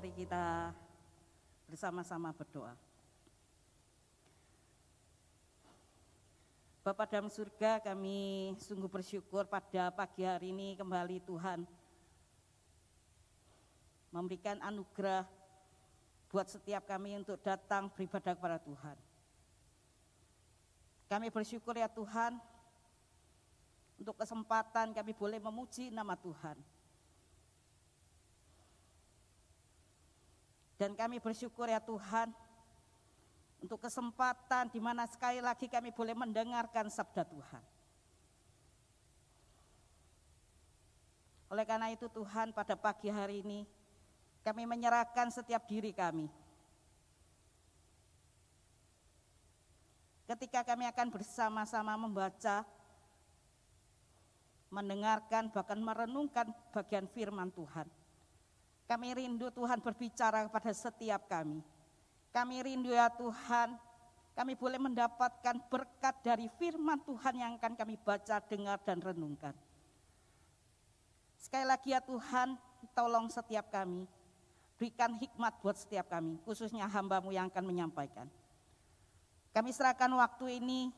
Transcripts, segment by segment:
Mari kita bersama-sama berdoa. Bapak dalam surga kami sungguh bersyukur pada pagi hari ini kembali Tuhan memberikan anugerah buat setiap kami untuk datang beribadah kepada Tuhan. Kami bersyukur ya Tuhan untuk kesempatan kami boleh memuji nama Tuhan. Dan kami bersyukur ya Tuhan untuk kesempatan di mana sekali lagi kami boleh mendengarkan sabda Tuhan. Oleh karena itu Tuhan pada pagi hari ini kami menyerahkan setiap diri kami. Ketika kami akan bersama-sama membaca, mendengarkan, bahkan merenungkan bagian firman Tuhan. Kami rindu Tuhan berbicara kepada setiap kami kami rindu ya Tuhan, kami boleh mendapatkan berkat dari firman Tuhan yang akan kami baca, dengar, dan renungkan. Sekali lagi ya Tuhan, tolong setiap kami, berikan hikmat buat setiap kami, khususnya hambamu yang akan menyampaikan. Kami serahkan waktu ini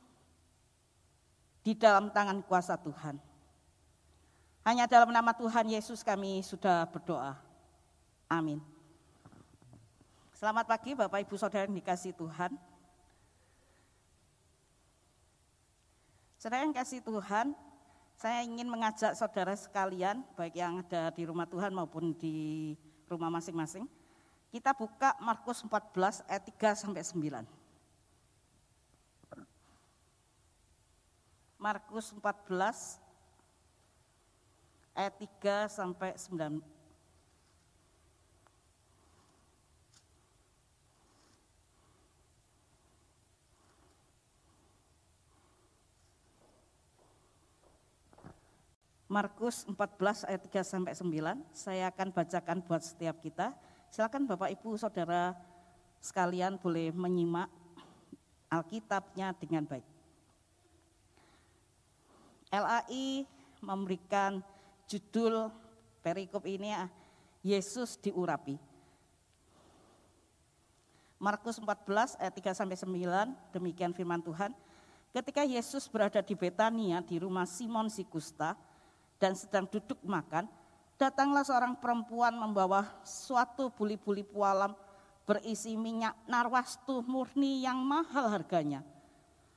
di dalam tangan kuasa Tuhan. Hanya dalam nama Tuhan Yesus kami sudah berdoa. Amin. Selamat pagi Bapak Ibu Saudara yang dikasih Tuhan. Saudara yang kasih Tuhan, saya ingin mengajak saudara sekalian, baik yang ada di rumah Tuhan maupun di rumah masing-masing, kita buka Markus 14 ayat 3 sampai 9. Markus 14 ayat 3 sampai 9. Markus 14 ayat 3 sampai 9. Saya akan bacakan buat setiap kita. Silakan Bapak Ibu Saudara sekalian boleh menyimak Alkitabnya dengan baik. LAI memberikan judul perikop ini ah, Yesus diurapi. Markus 14 ayat 3 sampai 9 demikian firman Tuhan. Ketika Yesus berada di Betania di rumah Simon si Kusta, dan sedang duduk makan, datanglah seorang perempuan membawa suatu buli-buli pualam berisi minyak narwastu murni yang mahal harganya.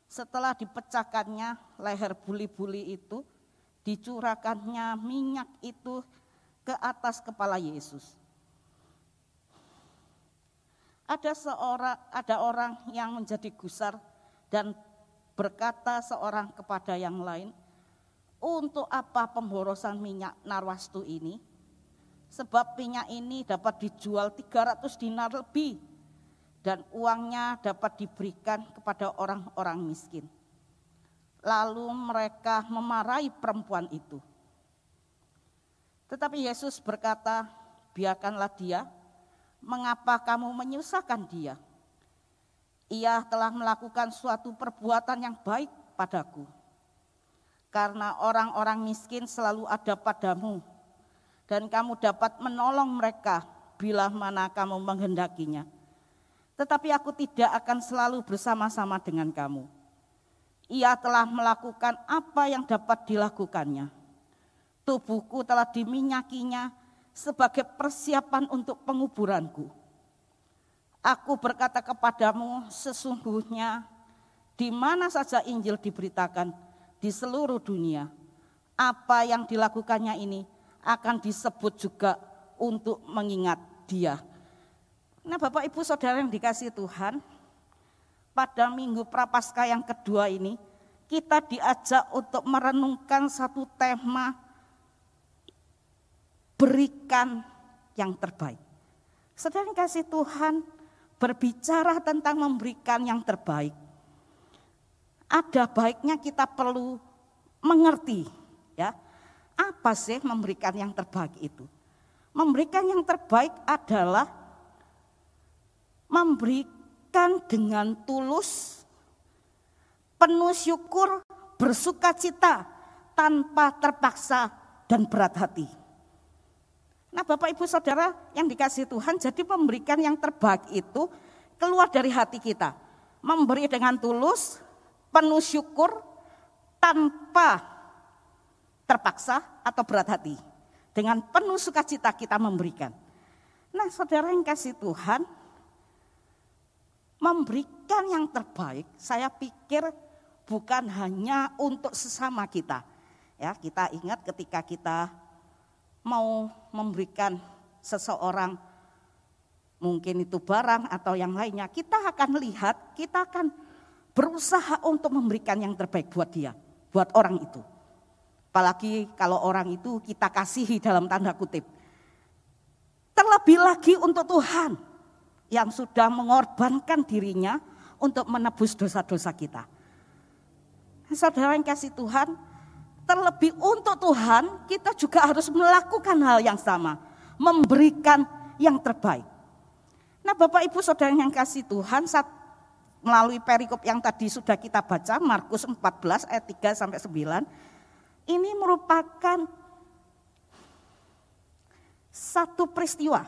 Setelah dipecahkannya leher buli-buli itu, dicurahkannya minyak itu ke atas kepala Yesus. Ada seorang ada orang yang menjadi gusar dan berkata seorang kepada yang lain, untuk apa pemborosan minyak narwastu ini? Sebab minyak ini dapat dijual 300 dinar lebih dan uangnya dapat diberikan kepada orang-orang miskin. Lalu mereka memarahi perempuan itu. Tetapi Yesus berkata, biarkanlah dia, mengapa kamu menyusahkan dia? Ia telah melakukan suatu perbuatan yang baik padaku karena orang-orang miskin selalu ada padamu, dan kamu dapat menolong mereka bila mana kamu menghendakinya. Tetapi aku tidak akan selalu bersama-sama dengan kamu. Ia telah melakukan apa yang dapat dilakukannya. Tubuhku telah diminyakinya sebagai persiapan untuk penguburanku. Aku berkata kepadamu, sesungguhnya di mana saja Injil diberitakan, di seluruh dunia. Apa yang dilakukannya ini akan disebut juga untuk mengingat dia. Nah Bapak Ibu Saudara yang dikasih Tuhan, pada minggu prapaskah yang kedua ini, kita diajak untuk merenungkan satu tema berikan yang terbaik. Sedang kasih Tuhan berbicara tentang memberikan yang terbaik ada baiknya kita perlu mengerti ya apa sih memberikan yang terbaik itu. Memberikan yang terbaik adalah memberikan dengan tulus, penuh syukur, bersuka cita, tanpa terpaksa dan berat hati. Nah Bapak Ibu Saudara yang dikasih Tuhan jadi memberikan yang terbaik itu keluar dari hati kita. Memberi dengan tulus, penuh syukur, tanpa terpaksa atau berat hati. Dengan penuh sukacita kita memberikan. Nah saudara yang kasih Tuhan, memberikan yang terbaik, saya pikir bukan hanya untuk sesama kita. Ya, kita ingat ketika kita mau memberikan seseorang mungkin itu barang atau yang lainnya, kita akan lihat, kita akan berusaha untuk memberikan yang terbaik buat dia, buat orang itu. Apalagi kalau orang itu kita kasihi dalam tanda kutip. Terlebih lagi untuk Tuhan yang sudah mengorbankan dirinya untuk menebus dosa-dosa kita. Saudara yang kasih Tuhan, terlebih untuk Tuhan kita juga harus melakukan hal yang sama. Memberikan yang terbaik. Nah Bapak Ibu Saudara yang kasih Tuhan, melalui perikop yang tadi sudah kita baca, Markus 14 ayat 3 sampai 9, ini merupakan satu peristiwa.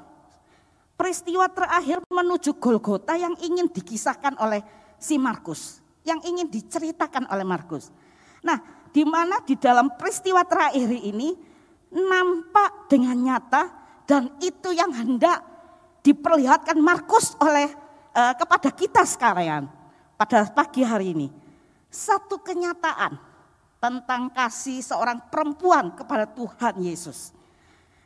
Peristiwa terakhir menuju Golgota yang ingin dikisahkan oleh si Markus yang ingin diceritakan oleh Markus. Nah, di mana di dalam peristiwa terakhir ini nampak dengan nyata dan itu yang hendak diperlihatkan Markus oleh uh, kepada kita sekarang pada pagi hari ini. Satu kenyataan tentang kasih seorang perempuan kepada Tuhan Yesus.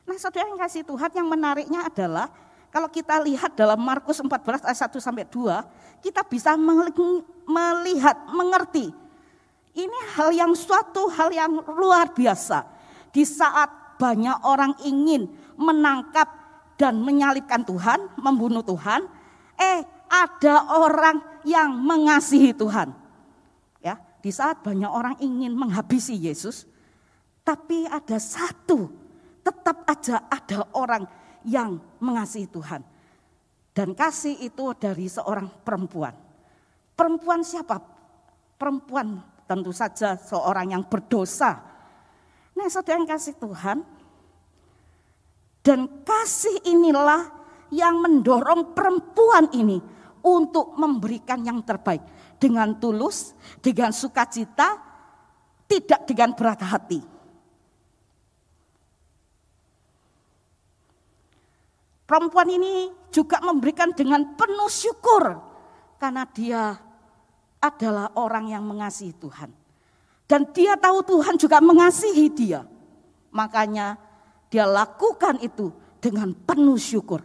Nah, saudara yang kasih Tuhan yang menariknya adalah kalau kita lihat dalam Markus 14 ayat 1 sampai 2, kita bisa melihat, mengerti. Ini hal yang suatu hal yang luar biasa. Di saat banyak orang ingin menangkap dan menyalibkan Tuhan, membunuh Tuhan, eh ada orang yang mengasihi Tuhan. Ya, di saat banyak orang ingin menghabisi Yesus, tapi ada satu, tetap aja ada orang yang mengasihi Tuhan. Dan kasih itu dari seorang perempuan. Perempuan siapa? Perempuan tentu saja seorang yang berdosa. Nah saudara yang kasih Tuhan. Dan kasih inilah yang mendorong perempuan ini untuk memberikan yang terbaik. Dengan tulus, dengan sukacita, tidak dengan berat hati. Perempuan ini juga memberikan dengan penuh syukur karena dia adalah orang yang mengasihi Tuhan. Dan dia tahu Tuhan juga mengasihi dia. Makanya dia lakukan itu dengan penuh syukur.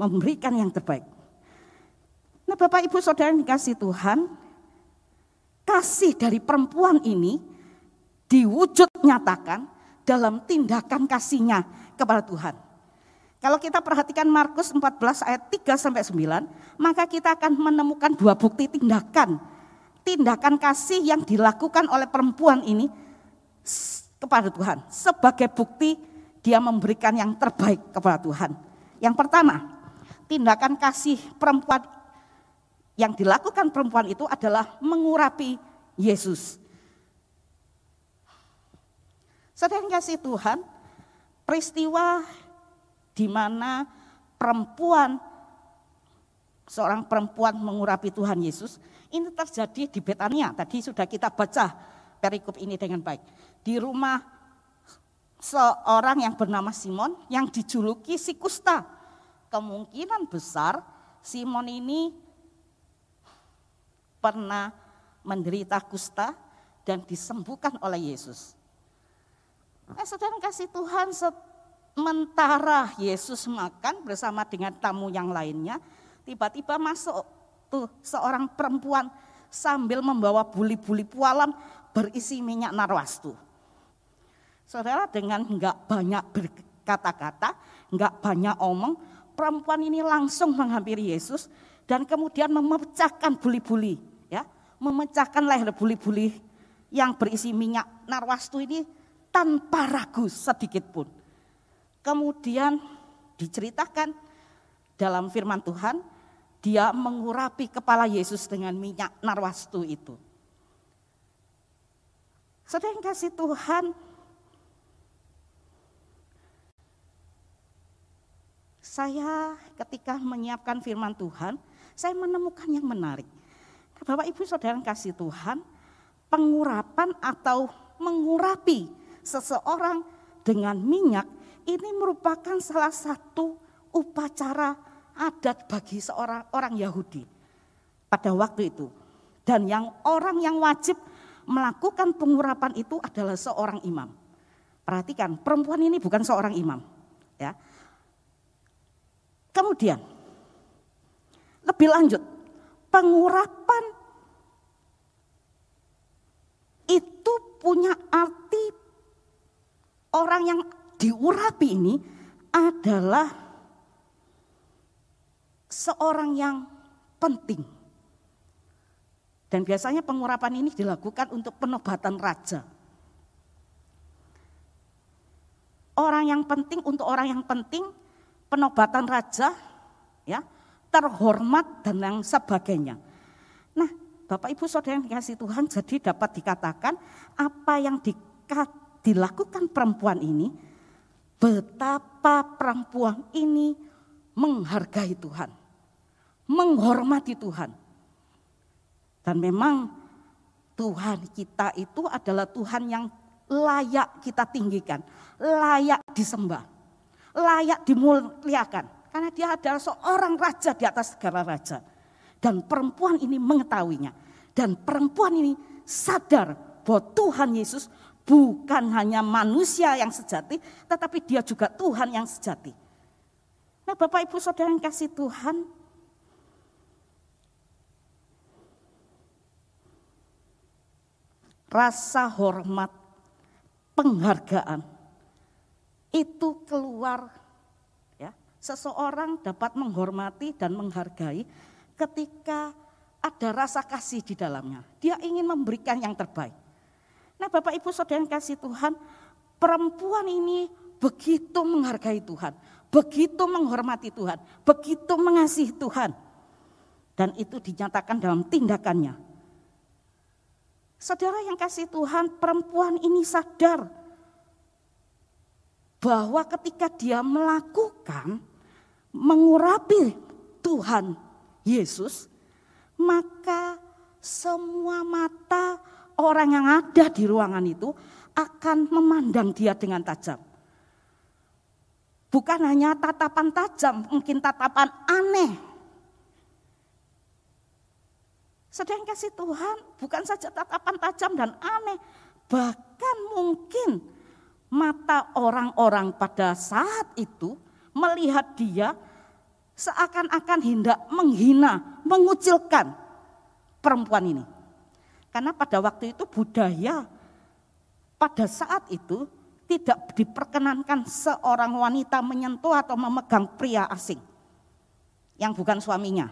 Memberikan yang terbaik. Nah Bapak Ibu Saudara yang dikasih Tuhan, kasih dari perempuan ini diwujud nyatakan dalam tindakan kasihnya kepada Tuhan. Kalau kita perhatikan Markus 14 ayat 3 sampai 9, maka kita akan menemukan dua bukti tindakan. Tindakan kasih yang dilakukan oleh perempuan ini kepada Tuhan. Sebagai bukti dia memberikan yang terbaik kepada Tuhan. Yang pertama, tindakan kasih perempuan yang dilakukan perempuan itu adalah mengurapi Yesus. Sedang kasih Tuhan, peristiwa di mana perempuan seorang perempuan mengurapi Tuhan Yesus ini terjadi di Betania. Tadi sudah kita baca perikop ini dengan baik. Di rumah seorang yang bernama Simon yang dijuluki si kusta. Kemungkinan besar Simon ini pernah menderita kusta dan disembuhkan oleh Yesus. Eh, saudara kasih Tuhan Sementara Yesus makan bersama dengan tamu yang lainnya, tiba-tiba masuk tuh seorang perempuan sambil membawa buli-buli pualam berisi minyak narwastu. Saudara dengan enggak banyak berkata-kata, enggak banyak omong, perempuan ini langsung menghampiri Yesus dan kemudian memecahkan buli-buli, memecahkan leher buli-buli yang berisi minyak narwastu ini tanpa ragu sedikit pun. Kemudian diceritakan dalam firman Tuhan, dia mengurapi kepala Yesus dengan minyak narwastu itu. Sedang kasih Tuhan, saya ketika menyiapkan firman Tuhan, saya menemukan yang menarik. Bapak Ibu Saudara kasih Tuhan, pengurapan atau mengurapi seseorang dengan minyak ini merupakan salah satu upacara adat bagi seorang orang Yahudi pada waktu itu. Dan yang orang yang wajib melakukan pengurapan itu adalah seorang imam. Perhatikan, perempuan ini bukan seorang imam, ya. Kemudian lebih lanjut, pengurapan itu punya arti orang yang diurapi ini adalah seorang yang penting. Dan biasanya pengurapan ini dilakukan untuk penobatan raja. Orang yang penting untuk orang yang penting, penobatan raja, ya, terhormat dan yang sebagainya. Nah, Bapak Ibu Saudara yang dikasih Tuhan, jadi dapat dikatakan apa yang di, dilakukan perempuan ini, betapa perempuan ini menghargai Tuhan menghormati Tuhan. Dan memang Tuhan kita itu adalah Tuhan yang layak kita tinggikan, layak disembah, layak dimuliakan. Karena dia adalah seorang raja di atas segala raja. Dan perempuan ini mengetahuinya. Dan perempuan ini sadar bahwa Tuhan Yesus bukan hanya manusia yang sejati, tetapi dia juga Tuhan yang sejati. Nah Bapak Ibu Saudara yang kasih Tuhan, rasa hormat, penghargaan itu keluar. Seseorang dapat menghormati dan menghargai ketika ada rasa kasih di dalamnya. Dia ingin memberikan yang terbaik. Nah, Bapak Ibu Saudara yang kasih Tuhan, perempuan ini begitu menghargai Tuhan, begitu menghormati Tuhan, begitu mengasihi Tuhan. Dan itu dinyatakan dalam tindakannya Saudara yang kasih Tuhan, perempuan ini sadar bahwa ketika dia melakukan mengurapi Tuhan Yesus, maka semua mata orang yang ada di ruangan itu akan memandang dia dengan tajam. Bukan hanya tatapan tajam, mungkin tatapan aneh, Sedang kasih Tuhan bukan saja tatapan tajam dan aneh, bahkan mungkin mata orang-orang pada saat itu melihat dia seakan-akan hendak menghina, mengucilkan perempuan ini. Karena pada waktu itu budaya pada saat itu tidak diperkenankan seorang wanita menyentuh atau memegang pria asing yang bukan suaminya.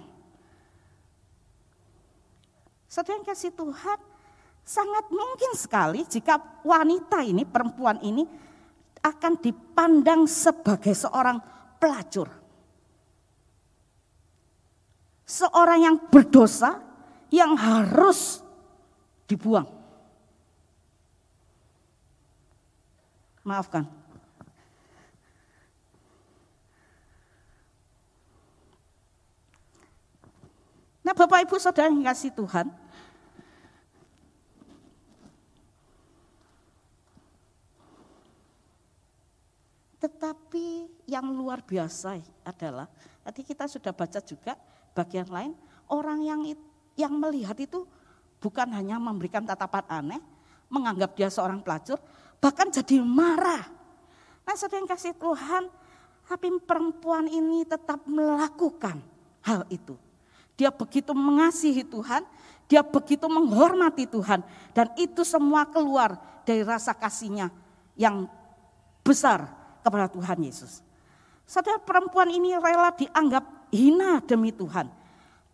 Yang kasih Tuhan, sangat mungkin sekali jika wanita ini, perempuan ini akan dipandang sebagai seorang pelacur. Seorang yang berdosa yang harus dibuang. Maafkan. Nah Bapak Ibu Saudara yang kasih Tuhan, Tetapi yang luar biasa adalah tadi kita sudah baca juga bagian lain orang yang yang melihat itu bukan hanya memberikan tatapan aneh, menganggap dia seorang pelacur, bahkan jadi marah. Nah, saudara kasih Tuhan, tapi perempuan ini tetap melakukan hal itu. Dia begitu mengasihi Tuhan, dia begitu menghormati Tuhan. Dan itu semua keluar dari rasa kasihnya yang besar kepada Tuhan Yesus. Saudara perempuan ini rela dianggap hina demi Tuhan.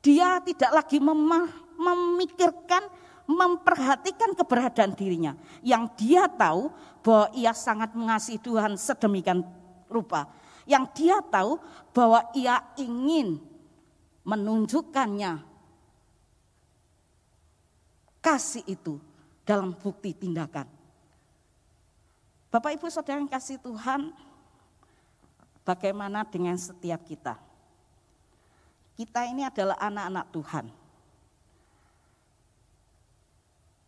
Dia tidak lagi mem memikirkan, memperhatikan keberadaan dirinya. Yang dia tahu bahwa ia sangat mengasihi Tuhan sedemikian rupa. Yang dia tahu bahwa ia ingin menunjukkannya kasih itu dalam bukti tindakan. Bapak Ibu Saudara yang kasih Tuhan, Bagaimana dengan setiap kita? Kita ini adalah anak-anak Tuhan.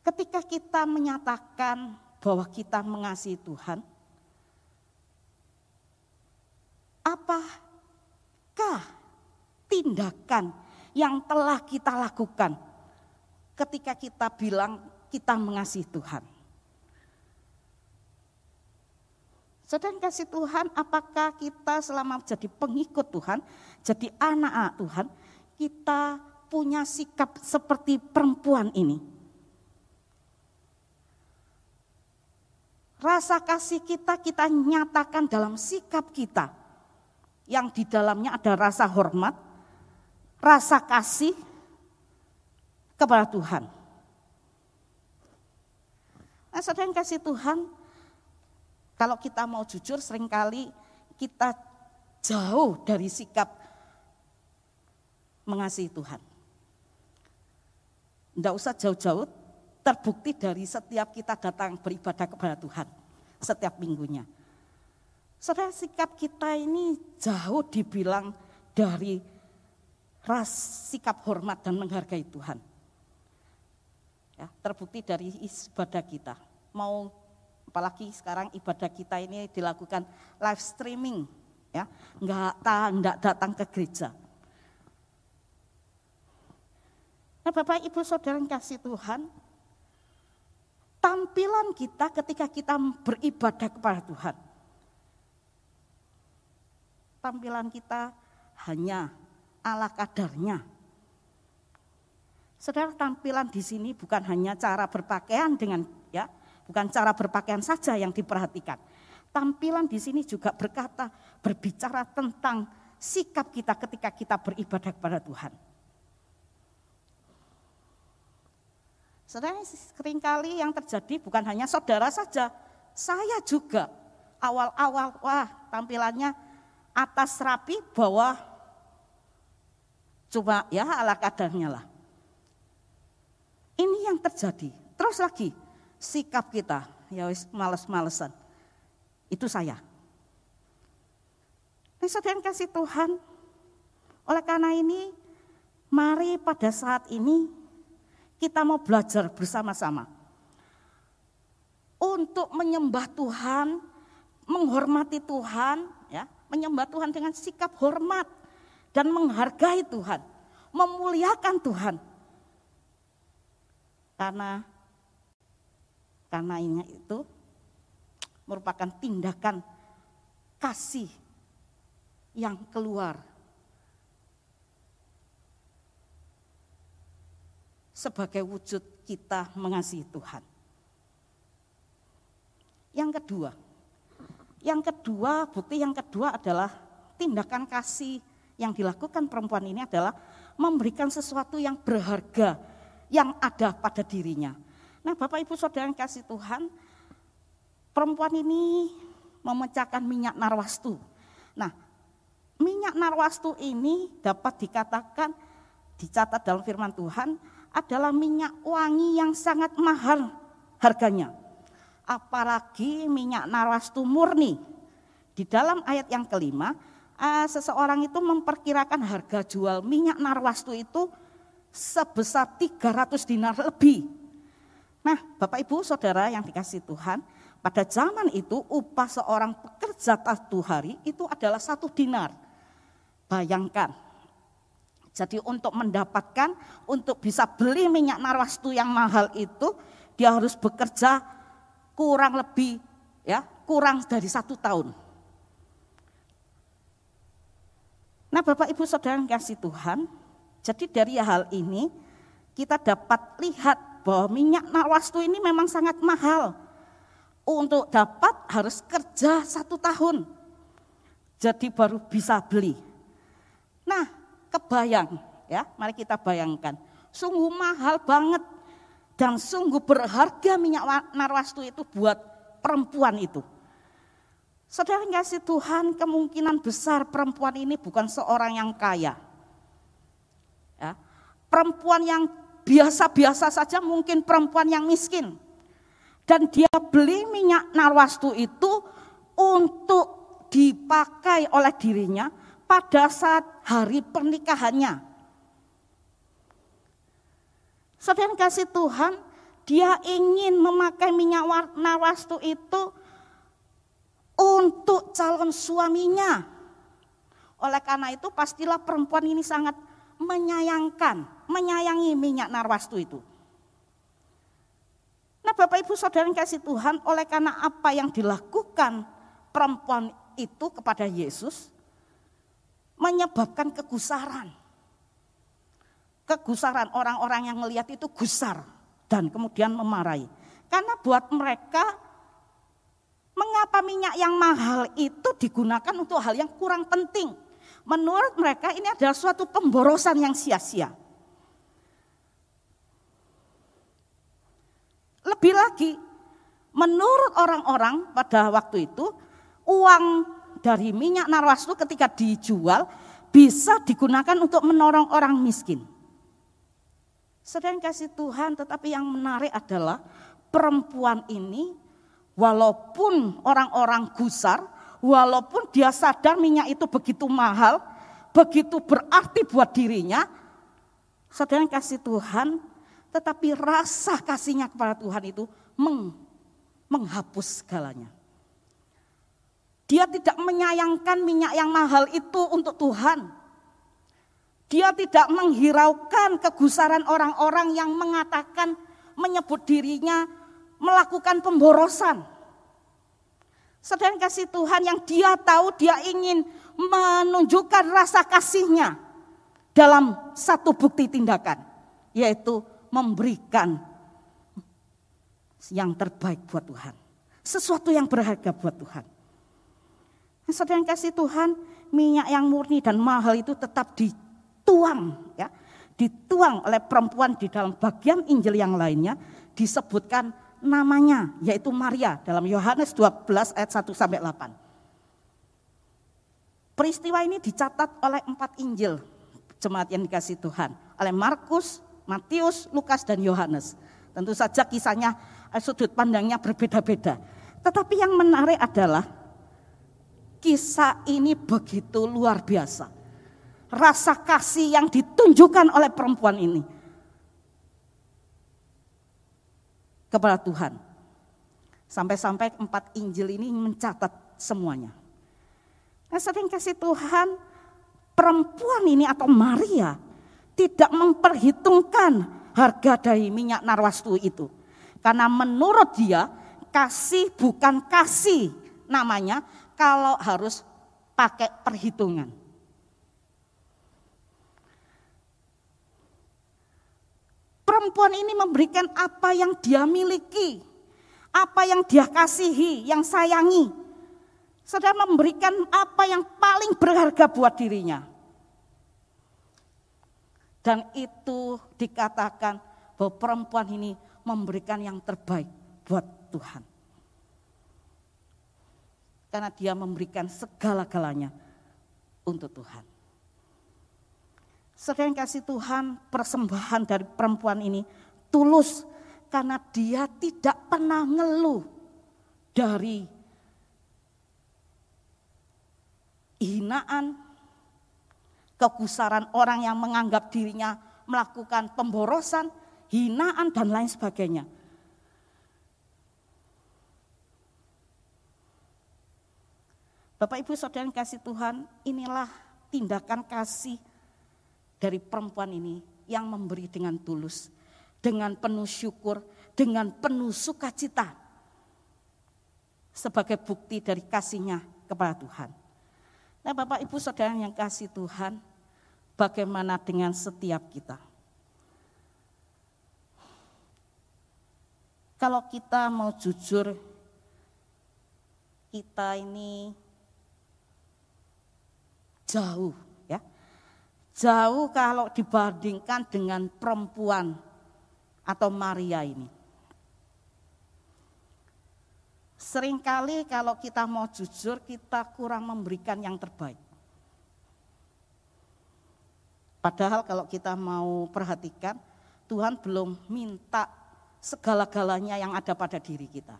Ketika kita menyatakan bahwa kita mengasihi Tuhan, apakah tindakan yang telah kita lakukan ketika kita bilang kita mengasihi Tuhan? Sedang kasih Tuhan, apakah kita selama jadi pengikut Tuhan, jadi anak-anak Tuhan, kita punya sikap seperti perempuan ini? Rasa kasih kita kita nyatakan dalam sikap kita. Yang di dalamnya ada rasa hormat, rasa kasih kepada Tuhan. Nah, sedang kasih Tuhan, kalau kita mau jujur sering kali kita jauh dari sikap mengasihi Tuhan. Tidak usah jauh-jauh, terbukti dari setiap kita datang beribadah kepada Tuhan. Setiap minggunya. Saudara sikap kita ini jauh dibilang dari ras sikap hormat dan menghargai Tuhan. Ya, terbukti dari ibadah kita. Mau apalagi sekarang ibadah kita ini dilakukan live streaming ya. Nggak nggak datang ke gereja. Nah bapak ibu saudara yang kasih Tuhan tampilan kita ketika kita beribadah kepada Tuhan tampilan kita hanya ala kadarnya. Saudara tampilan di sini bukan hanya cara berpakaian dengan Bukan cara berpakaian saja yang diperhatikan. Tampilan di sini juga berkata, berbicara tentang sikap kita ketika kita beribadah kepada Tuhan. Saudara, sering kali yang terjadi bukan hanya saudara saja, saya juga awal-awal, wah tampilannya atas rapi, bawah coba ya ala kadarnya lah. Ini yang terjadi. Terus lagi, sikap kita, ya males-malesan. Itu saya. Nah, saudara kasih Tuhan, oleh karena ini, mari pada saat ini kita mau belajar bersama-sama. Untuk menyembah Tuhan, menghormati Tuhan, ya, menyembah Tuhan dengan sikap hormat dan menghargai Tuhan, memuliakan Tuhan. Karena karena ini itu merupakan tindakan kasih yang keluar sebagai wujud kita mengasihi Tuhan. Yang kedua, yang kedua, bukti yang kedua adalah tindakan kasih yang dilakukan perempuan ini adalah memberikan sesuatu yang berharga yang ada pada dirinya. Nah Bapak Ibu Saudara yang kasih Tuhan, perempuan ini memecahkan minyak narwastu. Nah minyak narwastu ini dapat dikatakan, dicatat dalam firman Tuhan, adalah minyak wangi yang sangat mahal harganya. Apalagi minyak narwastu murni. Di dalam ayat yang kelima, eh, seseorang itu memperkirakan harga jual minyak narwastu itu sebesar 300 dinar lebih Nah, Bapak Ibu Saudara yang dikasih Tuhan, pada zaman itu upah seorang pekerja satu hari itu adalah satu dinar. Bayangkan, jadi untuk mendapatkan, untuk bisa beli minyak narwastu yang mahal itu, dia harus bekerja kurang lebih, ya kurang dari satu tahun. Nah Bapak Ibu Saudara yang kasih Tuhan, jadi dari hal ini kita dapat lihat bahwa minyak narwastu ini memang sangat mahal. Untuk dapat harus kerja satu tahun. Jadi baru bisa beli. Nah kebayang ya, mari kita bayangkan. Sungguh mahal banget dan sungguh berharga minyak narwastu itu buat perempuan itu. Saudara kasih Tuhan kemungkinan besar perempuan ini bukan seorang yang kaya. Ya, perempuan yang biasa-biasa saja mungkin perempuan yang miskin. Dan dia beli minyak narwastu itu untuk dipakai oleh dirinya pada saat hari pernikahannya. Saudara kasih Tuhan, dia ingin memakai minyak nawastu itu untuk calon suaminya. Oleh karena itu pastilah perempuan ini sangat menyayangkan, menyayangi minyak narwastu itu. Nah Bapak Ibu Saudara yang kasih Tuhan, oleh karena apa yang dilakukan perempuan itu kepada Yesus, menyebabkan kegusaran. Kegusaran orang-orang yang melihat itu gusar dan kemudian memarahi. Karena buat mereka, mengapa minyak yang mahal itu digunakan untuk hal yang kurang penting. Menurut mereka ini adalah suatu pemborosan yang sia-sia. Lebih lagi, menurut orang-orang pada waktu itu, uang dari minyak narwastu ketika dijual bisa digunakan untuk menolong orang miskin. Sedang kasih Tuhan, tetapi yang menarik adalah perempuan ini walaupun orang-orang gusar, walaupun dia sadar minyak itu begitu mahal, begitu berarti buat dirinya, sedang kasih Tuhan, tetapi rasa kasihnya kepada Tuhan itu meng, menghapus segalanya. Dia tidak menyayangkan minyak yang mahal itu untuk Tuhan. Dia tidak menghiraukan kegusaran orang-orang yang mengatakan menyebut dirinya melakukan pemborosan. Sedang kasih Tuhan yang dia tahu dia ingin menunjukkan rasa kasihnya dalam satu bukti tindakan. Yaitu memberikan yang terbaik buat Tuhan. Sesuatu yang berharga buat Tuhan. Sedang kasih Tuhan, minyak yang murni dan mahal itu tetap dituang ya. Dituang oleh perempuan di dalam bagian Injil yang lainnya disebutkan namanya yaitu Maria dalam Yohanes 12 ayat 1 sampai 8. Peristiwa ini dicatat oleh empat Injil jemaat yang dikasih Tuhan. Oleh Markus, Matius, Lukas, dan Yohanes. Tentu saja kisahnya eh, sudut pandangnya berbeda-beda. Tetapi yang menarik adalah kisah ini begitu luar biasa. Rasa kasih yang ditunjukkan oleh perempuan ini kepada Tuhan. Sampai-sampai empat Injil ini mencatat semuanya. Nah, sering kasih Tuhan, perempuan ini atau Maria tidak memperhitungkan harga dari minyak narwastu itu. Karena menurut dia kasih bukan kasih namanya kalau harus pakai perhitungan. Perempuan ini memberikan apa yang dia miliki, apa yang dia kasihi, yang sayangi. Sedang memberikan apa yang paling berharga buat dirinya. Dan itu dikatakan bahwa perempuan ini memberikan yang terbaik buat Tuhan. Karena dia memberikan segala-galanya untuk Tuhan. Sedang kasih Tuhan persembahan dari perempuan ini tulus karena dia tidak pernah ngeluh dari hinaan, kegusaran orang yang menganggap dirinya melakukan pemborosan, hinaan dan lain sebagainya. Bapak Ibu Saudara yang kasih Tuhan, inilah tindakan kasih dari perempuan ini yang memberi dengan tulus, dengan penuh syukur, dengan penuh sukacita sebagai bukti dari kasihnya kepada Tuhan. Nah Bapak Ibu Saudara yang kasih Tuhan, bagaimana dengan setiap kita? Kalau kita mau jujur, kita ini jauh ya. Jauh kalau dibandingkan dengan perempuan atau Maria ini. Seringkali kalau kita mau jujur, kita kurang memberikan yang terbaik. Padahal kalau kita mau perhatikan, Tuhan belum minta segala-galanya yang ada pada diri kita.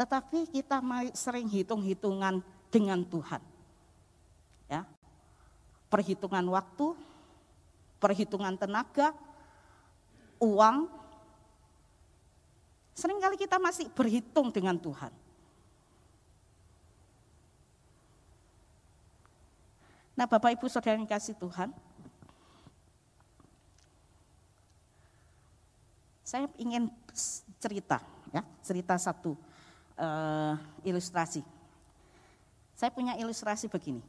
tetapi kita sering hitung-hitungan dengan Tuhan. Ya. Perhitungan waktu, perhitungan tenaga, uang. Seringkali kita masih berhitung dengan Tuhan. Nah Bapak Ibu Saudara yang kasih Tuhan, saya ingin cerita, ya cerita satu uh, ilustrasi. Saya punya ilustrasi begini.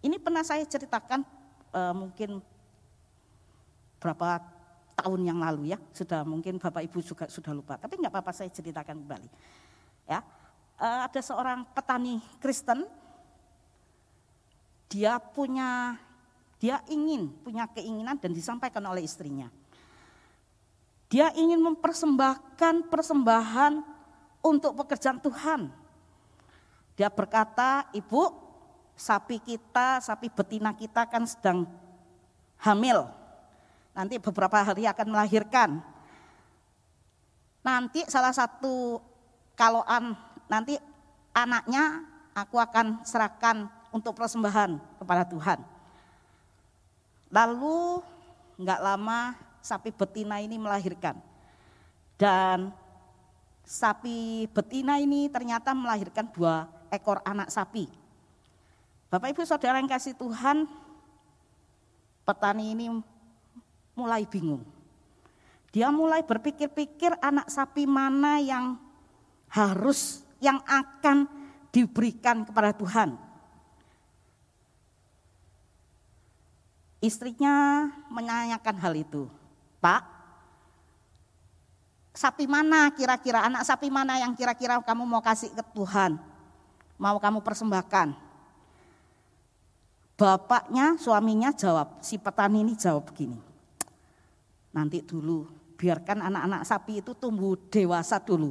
Ini pernah saya ceritakan uh, mungkin berapa tahun yang lalu ya, sudah mungkin Bapak Ibu juga sudah lupa. Tapi nggak apa-apa saya ceritakan kembali. Ya, uh, ada seorang petani Kristen, dia punya, dia ingin punya keinginan dan disampaikan oleh istrinya. Dia ingin mempersembahkan persembahan untuk pekerjaan Tuhan. Dia berkata, ibu sapi kita, sapi betina kita kan sedang hamil. Nanti beberapa hari akan melahirkan. Nanti salah satu kalau an, nanti anaknya aku akan serahkan untuk persembahan kepada Tuhan. Lalu nggak lama sapi betina ini melahirkan. Dan sapi betina ini ternyata melahirkan dua ekor anak sapi. Bapak Ibu Saudara yang kasih Tuhan, petani ini mulai bingung. Dia mulai berpikir-pikir anak sapi mana yang harus, yang akan diberikan kepada Tuhan. Istrinya menanyakan hal itu. Pak, sapi mana kira-kira, anak sapi mana yang kira-kira kamu mau kasih ke Tuhan? Mau kamu persembahkan? Bapaknya, suaminya jawab, si petani ini jawab begini. Nanti dulu, biarkan anak-anak sapi itu tumbuh dewasa dulu.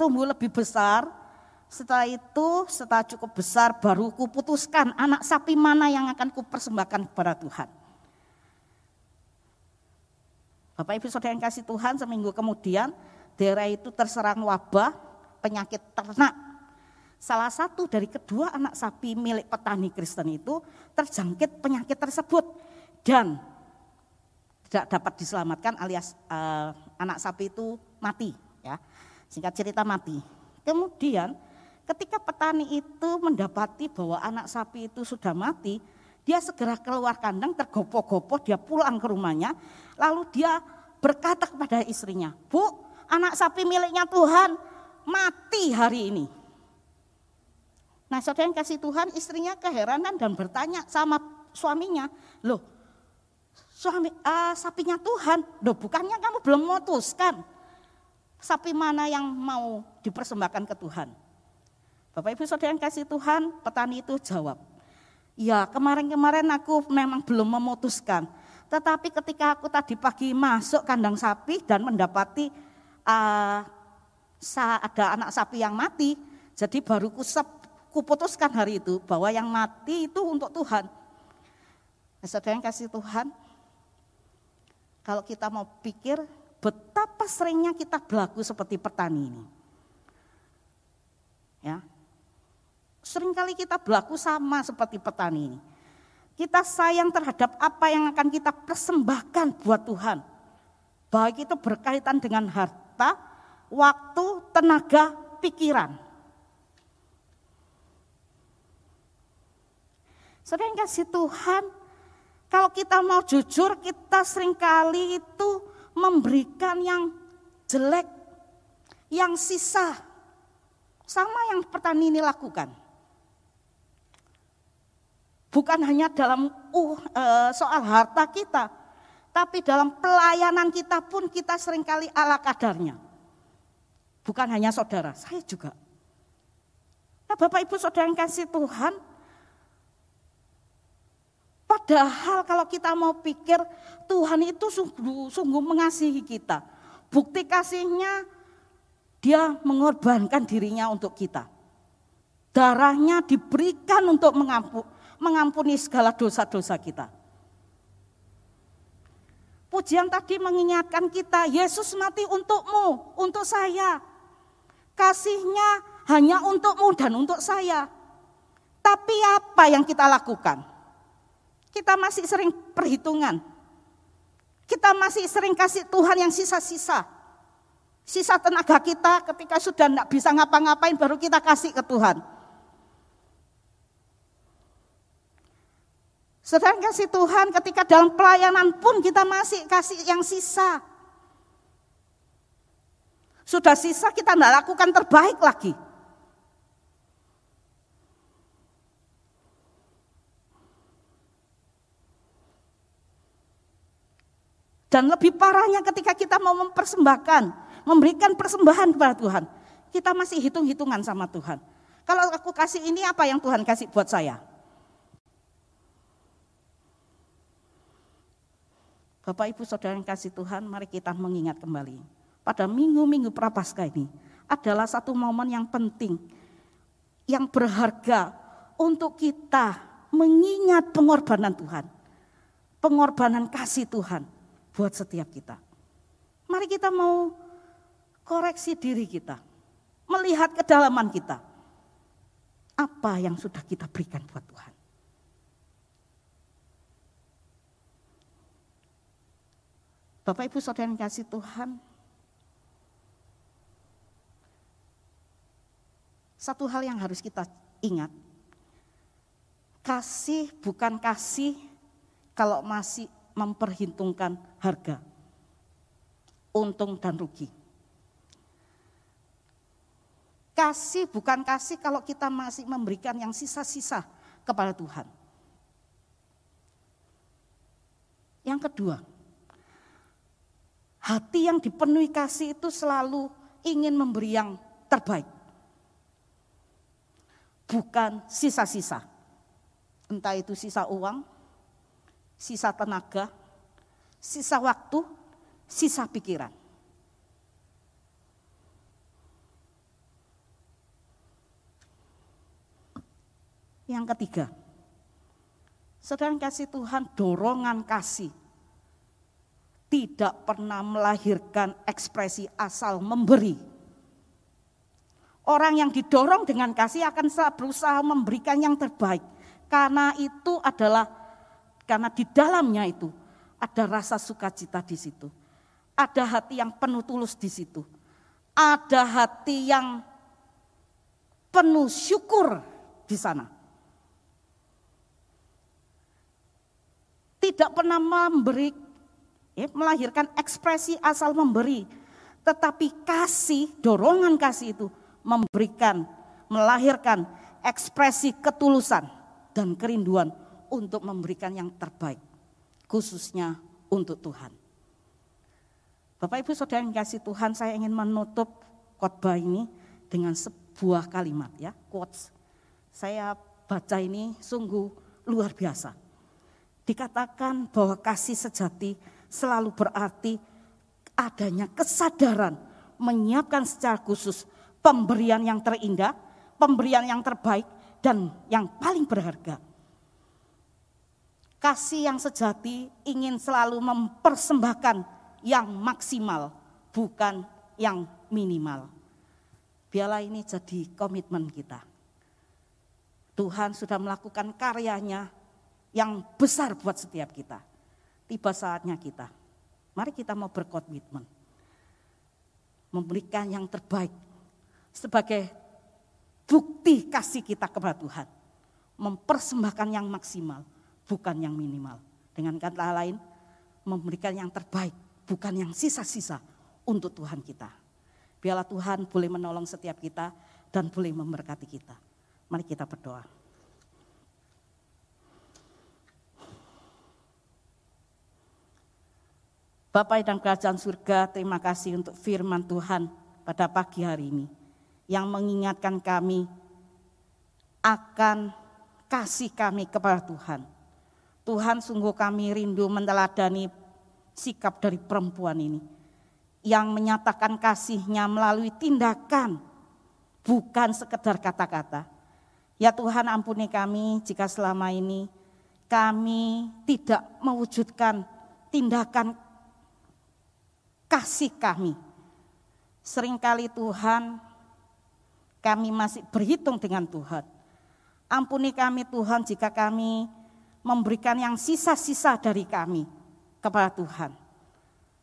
Tumbuh lebih besar, setelah itu setelah cukup besar baru kuputuskan anak sapi mana yang akan kupersembahkan kepada Tuhan. Bapak Ibu Saudara yang kasih Tuhan seminggu kemudian daerah itu terserang wabah penyakit ternak. Salah satu dari kedua anak sapi milik petani Kristen itu terjangkit penyakit tersebut dan tidak dapat diselamatkan alias uh, anak sapi itu mati ya. Singkat cerita mati. Kemudian ketika petani itu mendapati bahwa anak sapi itu sudah mati, dia segera keluar kandang, tergopoh-gopoh, dia pulang ke rumahnya, lalu dia berkata kepada istrinya, Bu, anak sapi miliknya Tuhan mati hari ini. Nah saudara yang kasih Tuhan istrinya keheranan dan bertanya sama suaminya, loh suami uh, sapinya Tuhan, loh bukannya kamu belum memutuskan sapi mana yang mau dipersembahkan ke Tuhan. Bapak Ibu Saudara yang kasih Tuhan, petani itu jawab, Ya kemarin-kemarin aku memang belum memutuskan. Tetapi ketika aku tadi pagi masuk kandang sapi dan mendapati uh, ada anak sapi yang mati, jadi baru kusep, kuputuskan hari itu bahwa yang mati itu untuk Tuhan. Saudara yang kasih Tuhan, kalau kita mau pikir betapa seringnya kita berlaku seperti petani ini. Ya, Seringkali kita berlaku sama seperti petani ini. Kita sayang terhadap apa yang akan kita persembahkan buat Tuhan. Baik itu berkaitan dengan harta, waktu, tenaga, pikiran. Sering kasih Tuhan, kalau kita mau jujur, kita sering kali itu memberikan yang jelek, yang sisa. Sama yang petani ini lakukan. Bukan hanya dalam uh, uh, soal harta kita, tapi dalam pelayanan kita pun kita sering kali ala kadarnya. Bukan hanya saudara, saya juga. Nah Bapak Ibu Saudara yang kasih Tuhan, padahal kalau kita mau pikir Tuhan itu sungguh, sungguh mengasihi kita. Bukti kasihnya dia mengorbankan dirinya untuk kita. Darahnya diberikan untuk mengampuni mengampuni segala dosa-dosa kita. Pujian tadi mengingatkan kita, Yesus mati untukmu, untuk saya. Kasihnya hanya untukmu dan untuk saya. Tapi apa yang kita lakukan? Kita masih sering perhitungan. Kita masih sering kasih Tuhan yang sisa-sisa. Sisa tenaga kita ketika sudah tidak bisa ngapa-ngapain baru kita kasih ke Tuhan. Sedang kasih Tuhan ketika dalam pelayanan pun kita masih kasih yang sisa. Sudah sisa kita tidak lakukan terbaik lagi. Dan lebih parahnya ketika kita mau mempersembahkan, memberikan persembahan kepada Tuhan. Kita masih hitung-hitungan sama Tuhan. Kalau aku kasih ini apa yang Tuhan kasih buat saya? Bapak Ibu Saudara yang kasih Tuhan, mari kita mengingat kembali. Pada minggu-minggu Prapaskah ini adalah satu momen yang penting, yang berharga untuk kita mengingat pengorbanan Tuhan. Pengorbanan kasih Tuhan buat setiap kita. Mari kita mau koreksi diri kita. Melihat kedalaman kita. Apa yang sudah kita berikan buat Tuhan. Bapak Ibu Saudara yang kasih Tuhan, satu hal yang harus kita ingat, kasih bukan kasih kalau masih memperhitungkan harga, untung dan rugi. Kasih bukan kasih kalau kita masih memberikan yang sisa-sisa kepada Tuhan. Yang kedua, Hati yang dipenuhi kasih itu selalu ingin memberi yang terbaik. Bukan sisa-sisa. Entah itu sisa uang, sisa tenaga, sisa waktu, sisa pikiran. Yang ketiga, sedang kasih Tuhan dorongan kasih tidak pernah melahirkan ekspresi asal memberi. Orang yang didorong dengan kasih akan berusaha memberikan yang terbaik. Karena itu adalah, karena di dalamnya itu ada rasa sukacita di situ. Ada hati yang penuh tulus di situ. Ada hati yang penuh syukur di sana. Tidak pernah memberi ya, melahirkan ekspresi asal memberi. Tetapi kasih, dorongan kasih itu memberikan, melahirkan ekspresi ketulusan dan kerinduan untuk memberikan yang terbaik. Khususnya untuk Tuhan. Bapak Ibu Saudara yang kasih Tuhan, saya ingin menutup khotbah ini dengan sebuah kalimat ya, quotes. Saya baca ini sungguh luar biasa. Dikatakan bahwa kasih sejati selalu berarti adanya kesadaran menyiapkan secara khusus pemberian yang terindah, pemberian yang terbaik, dan yang paling berharga. Kasih yang sejati ingin selalu mempersembahkan yang maksimal, bukan yang minimal. Biarlah ini jadi komitmen kita. Tuhan sudah melakukan karyanya yang besar buat setiap kita tiba saatnya kita. Mari kita mau berkomitmen. Memberikan yang terbaik sebagai bukti kasih kita kepada Tuhan. Mempersembahkan yang maksimal, bukan yang minimal. Dengan kata lain, memberikan yang terbaik, bukan yang sisa-sisa untuk Tuhan kita. Biarlah Tuhan boleh menolong setiap kita dan boleh memberkati kita. Mari kita berdoa. Bapak dan kerajaan surga, terima kasih untuk firman Tuhan pada pagi hari ini. Yang mengingatkan kami akan kasih kami kepada Tuhan. Tuhan sungguh kami rindu meneladani sikap dari perempuan ini. Yang menyatakan kasihnya melalui tindakan, bukan sekedar kata-kata. Ya Tuhan ampuni kami jika selama ini kami tidak mewujudkan tindakan kasih kami. Seringkali Tuhan, kami masih berhitung dengan Tuhan. Ampuni kami Tuhan jika kami memberikan yang sisa-sisa dari kami kepada Tuhan.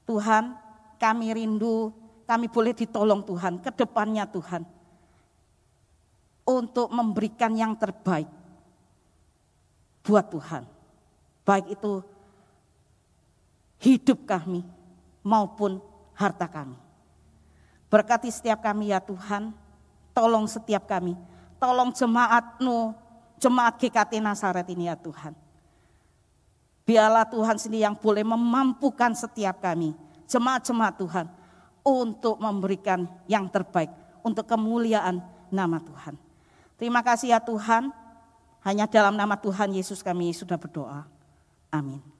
Tuhan, kami rindu, kami boleh ditolong Tuhan, ke depannya Tuhan. Untuk memberikan yang terbaik buat Tuhan. Baik itu hidup kami maupun harta kami. Berkati setiap kami ya Tuhan, tolong setiap kami, tolong jemaatmu, jemaat GKT Nasaret ini ya Tuhan. Biarlah Tuhan sendiri yang boleh memampukan setiap kami, jemaat-jemaat Tuhan, untuk memberikan yang terbaik, untuk kemuliaan nama Tuhan. Terima kasih ya Tuhan, hanya dalam nama Tuhan Yesus kami sudah berdoa. Amin.